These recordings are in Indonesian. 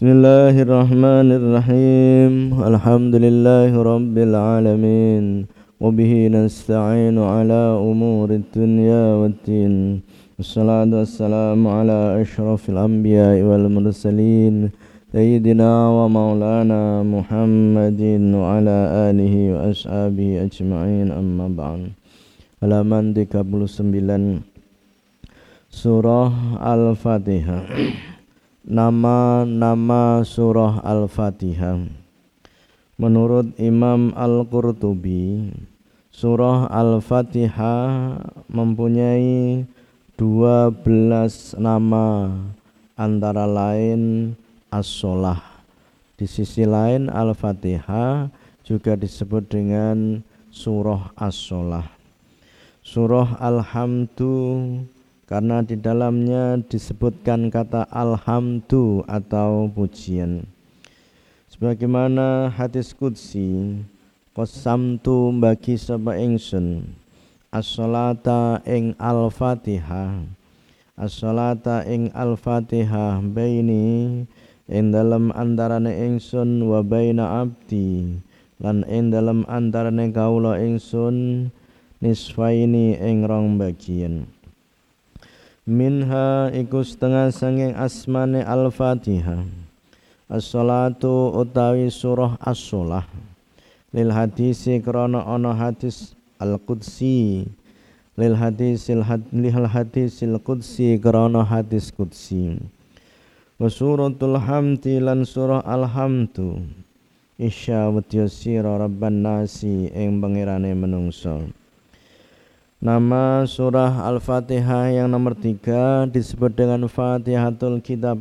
بسم الله الرحمن الرحيم. الحمد لله رب العالمين. وبه نستعين على أمور الدنيا والدين. والصلاة والسلام على أشرف الأنبياء والمرسلين. سيدنا ومولانا محمد وعلى آله وأصحابه أجمعين. أما بعد. halaman 39 Surah Al-Fatihah Nama-nama Surah Al-Fatihah. Menurut Imam Al-Qurtubi Surah Al-Fatihah mempunyai 12 nama antara lain As-Solah Di sisi lain Al-Fatihah juga disebut dengan Surah As-Solah surah Alhamdu karena di dalamnya disebutkan kata alhamdu atau pujian. Sebagaimana hadis qudsi, qasamtu bagi sapa ingsun as-salata ing al-Fatihah. As-salata ing al-Fatihah baini ing dalam antarane ingsun wa baina abdi lan ing dalam antarane kaula ingsun nisfaini ing rong bagian minha iku setengah sanging asmane al-fatihah. As-salatu utawi surah as-solah. Lil hadisi krana ana hadis al-qudsi. Lil hadisil had, lil hadisil qudsi krana hadis qudsi. Wa suratul hamdi lan surah al-hamdu. Isya wa rabban nasi ing pangirane menungso Nama surah Al-Fatihah yang nomor tiga disebut dengan Fatihatul Kitab.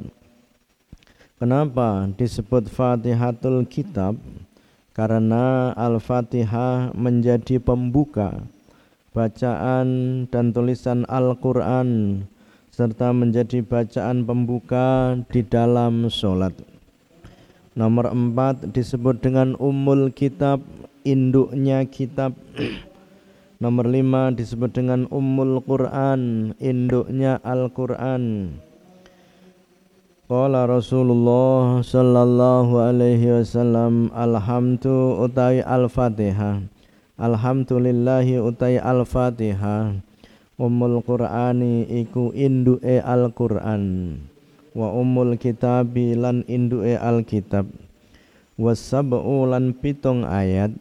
Kenapa disebut Fatihatul Kitab? Karena Al-Fatihah menjadi pembuka bacaan dan tulisan Al-Quran serta menjadi bacaan pembuka di dalam sholat. Nomor empat disebut dengan Ummul Kitab, induknya kitab. Nomor lima disebut dengan Ummul Quran, induknya Al-Quran. Qala Rasulullah sallallahu alaihi wasallam alhamdu utai al-Fatihah. Alhamdulillahi utai al-Fatihah. Ummul Qur'ani iku induke Al-Qur'an. Wa ummul kitabi lan induke Al-Kitab. Wasab'u lan pitung ayat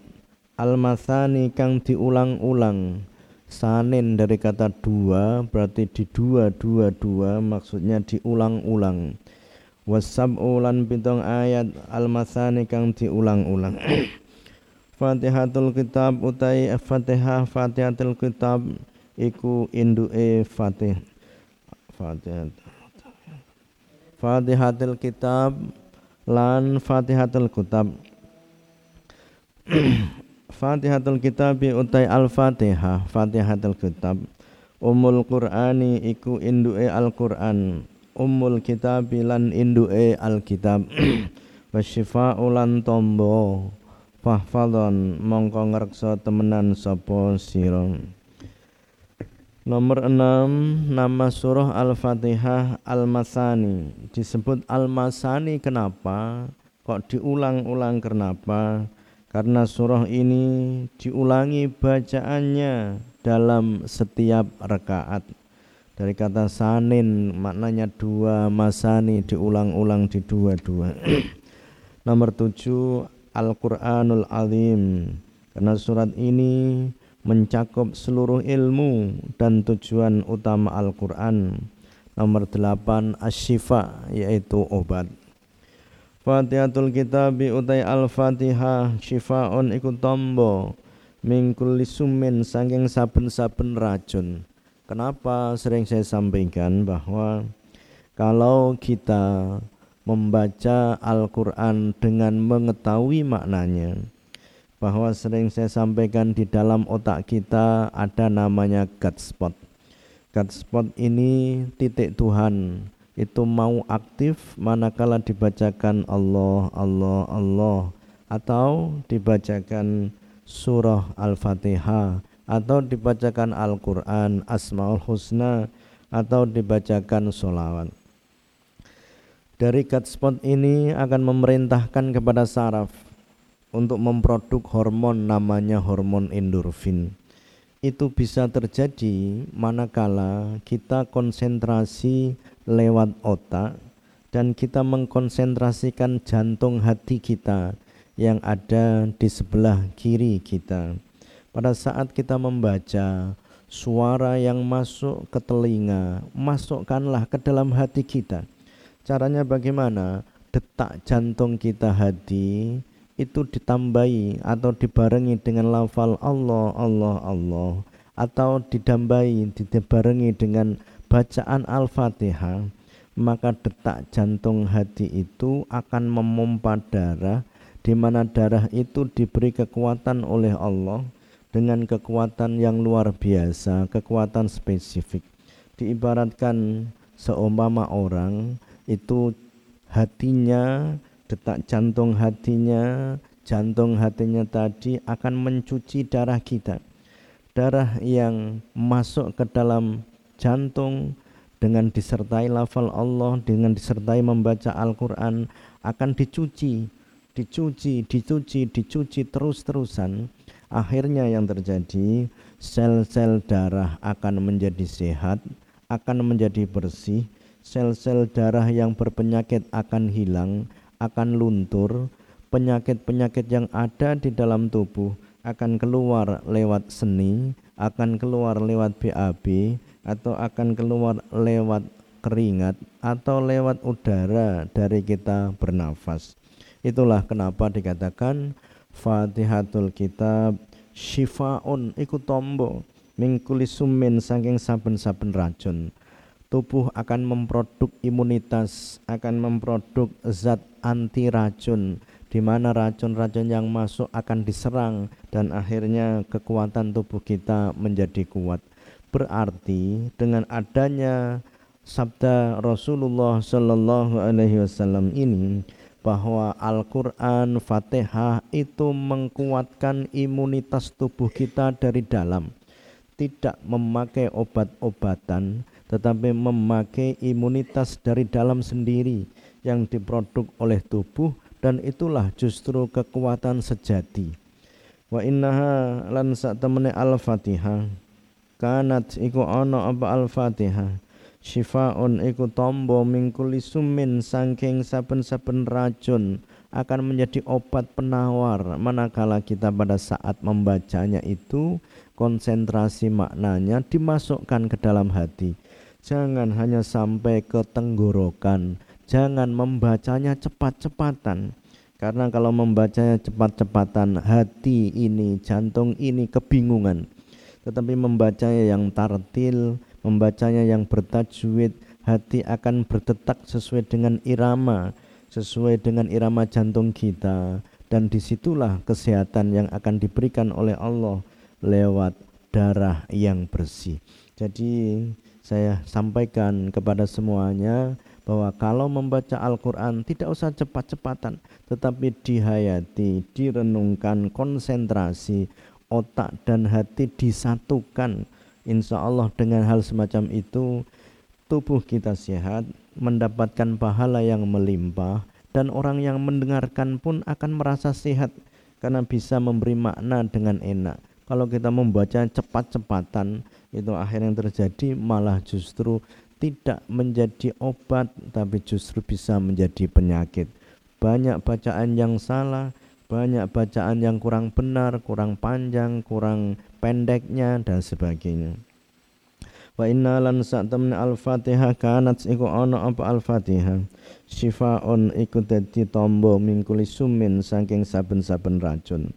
Al-masani kang diulang-ulang. Sanin dari kata dua berarti di dua dua dua maksudnya diulang-ulang. Wasab ulan pitung ayat al-masani kang diulang-ulang. Fatihatul kitab utai Fatihah Fatihatul kitab iku induke Fatih. Fatihah Fatihatul kitab lan Fatihatul kitab Fatihatul Kitab utai Al-Fatihah Fatihatul Kitab. Umul Qur'ani iku induke Al-Qur'an. Umul Kitab lan induke Al-Kitab. Wasyifa'u lan tombo. Fahfadon mongko ngreksa temenan sapa sira. Nomor 6 nama surah Al-Fatihah Al-Masani. Disebut Al-Masani kenapa? Kok diulang-ulang kenapa karena surah ini diulangi bacaannya dalam setiap rakaat. Dari kata sanin maknanya dua masani diulang-ulang di dua-dua nomor tujuh Al-Quranul Azim. Karena surat ini mencakup seluruh ilmu dan tujuan utama Al-Quran. Nomor delapan asyifa yaitu obat Fatihatul Kitabi utai Al-Fatihah syifaun iku tombo min kulli summin saking saben-saben racun. Kenapa sering saya sampaikan bahwa kalau kita membaca Al-Quran dengan mengetahui maknanya bahwa sering saya sampaikan di dalam otak kita ada namanya gut spot. Gut spot ini titik Tuhan itu mau aktif manakala dibacakan Allah Allah Allah. Atau dibacakan surah Al-Fatihah. Atau dibacakan Al-Quran Asmaul Husna. Atau dibacakan solawat Dari cut spot ini akan memerintahkan kepada saraf untuk memproduk hormon namanya hormon endorfin. Itu bisa terjadi manakala kita konsentrasi lewat otak dan kita mengkonsentrasikan jantung hati kita yang ada di sebelah kiri kita. Pada saat kita membaca suara yang masuk ke telinga, masukkanlah ke dalam hati kita. Caranya bagaimana? Detak jantung kita hati itu ditambahi atau dibarengi dengan lafal Allah, Allah, Allah atau didambai, dibarengi dengan bacaan Al-Fatihah, maka detak jantung hati itu akan memompa darah di mana darah itu diberi kekuatan oleh Allah dengan kekuatan yang luar biasa, kekuatan spesifik. Diibaratkan seumpama orang itu hatinya, detak jantung hatinya, jantung hatinya tadi akan mencuci darah kita. Darah yang masuk ke dalam jantung dengan disertai lafal Allah, dengan disertai membaca Al-Quran akan dicuci, dicuci, dicuci, dicuci terus-terusan. Akhirnya yang terjadi sel-sel darah akan menjadi sehat, akan menjadi bersih, sel-sel darah yang berpenyakit akan hilang, akan luntur, penyakit-penyakit yang ada di dalam tubuh akan keluar lewat seni, akan keluar lewat BAB atau akan keluar lewat keringat atau lewat udara dari kita bernafas. Itulah kenapa dikatakan Fatihatul Kitab Shifaun iku tombo mingkuli sumin saking saben-saben racun tubuh akan memproduk imunitas akan memproduk zat anti racun di mana racun-racun yang masuk akan diserang dan akhirnya kekuatan tubuh kita menjadi kuat berarti dengan adanya sabda Rasulullah Shallallahu Alaihi Wasallam ini bahwa Al-Quran, Fatihah itu mengkuatkan imunitas tubuh kita dari dalam. Tidak memakai obat-obatan, tetapi memakai imunitas dari dalam sendiri yang diproduk oleh tubuh dan itulah justru kekuatan sejati. Wa innaha lan Al-Fatihah kanat iku ana apa Al-Fatihah? Syifaun iku tombo mingkuli sumin sangking saben-saben racun akan menjadi obat penawar. Manakala kita pada saat membacanya itu konsentrasi maknanya dimasukkan ke dalam hati. Jangan hanya sampai ke tenggorokan jangan membacanya cepat-cepatan. Karena kalau membacanya cepat-cepatan hati ini jantung ini kebingungan tetapi membacanya yang tartil membacanya yang bertajwid hati akan berdetak sesuai dengan irama sesuai dengan irama jantung kita. Dan di situlah kesehatan yang akan diberikan oleh Allah lewat darah yang bersih. Jadi saya sampaikan kepada semuanya bahwa kalau membaca Al-Quran tidak usah cepat-cepatan tetapi dihayati, direnungkan, konsentrasi otak dan hati disatukan Insya Allah dengan hal semacam itu tubuh kita sehat, mendapatkan pahala yang melimpah dan orang yang mendengarkan pun akan merasa sehat karena bisa memberi makna dengan enak. Kalau kita membaca cepat-cepatan itu akhir yang terjadi malah justru tidak menjadi obat tapi justru bisa menjadi penyakit. Banyak bacaan yang salah, banyak bacaan yang kurang benar, kurang panjang, kurang pendeknya dan sebagainya. Wa inna lan sa'tamna al-Fatihah kanat iku ana apa al-Fatihah. Shifaun iku dadi tombo min kuli sumin saking saben-saben racun.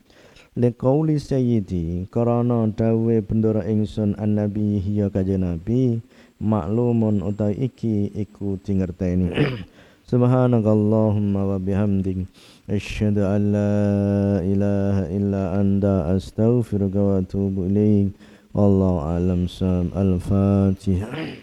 Liqauli sayyidi karana dawe bendera ingsun an-nabi hiya kanjeng nabi maklumun utawi iki iku dingerteni. سبحانك اللهم وبحمدك أشهد أن لا إله إلا أنت أستغفرك وأتوب إليك. والله أعلم. السلام الفاتحة.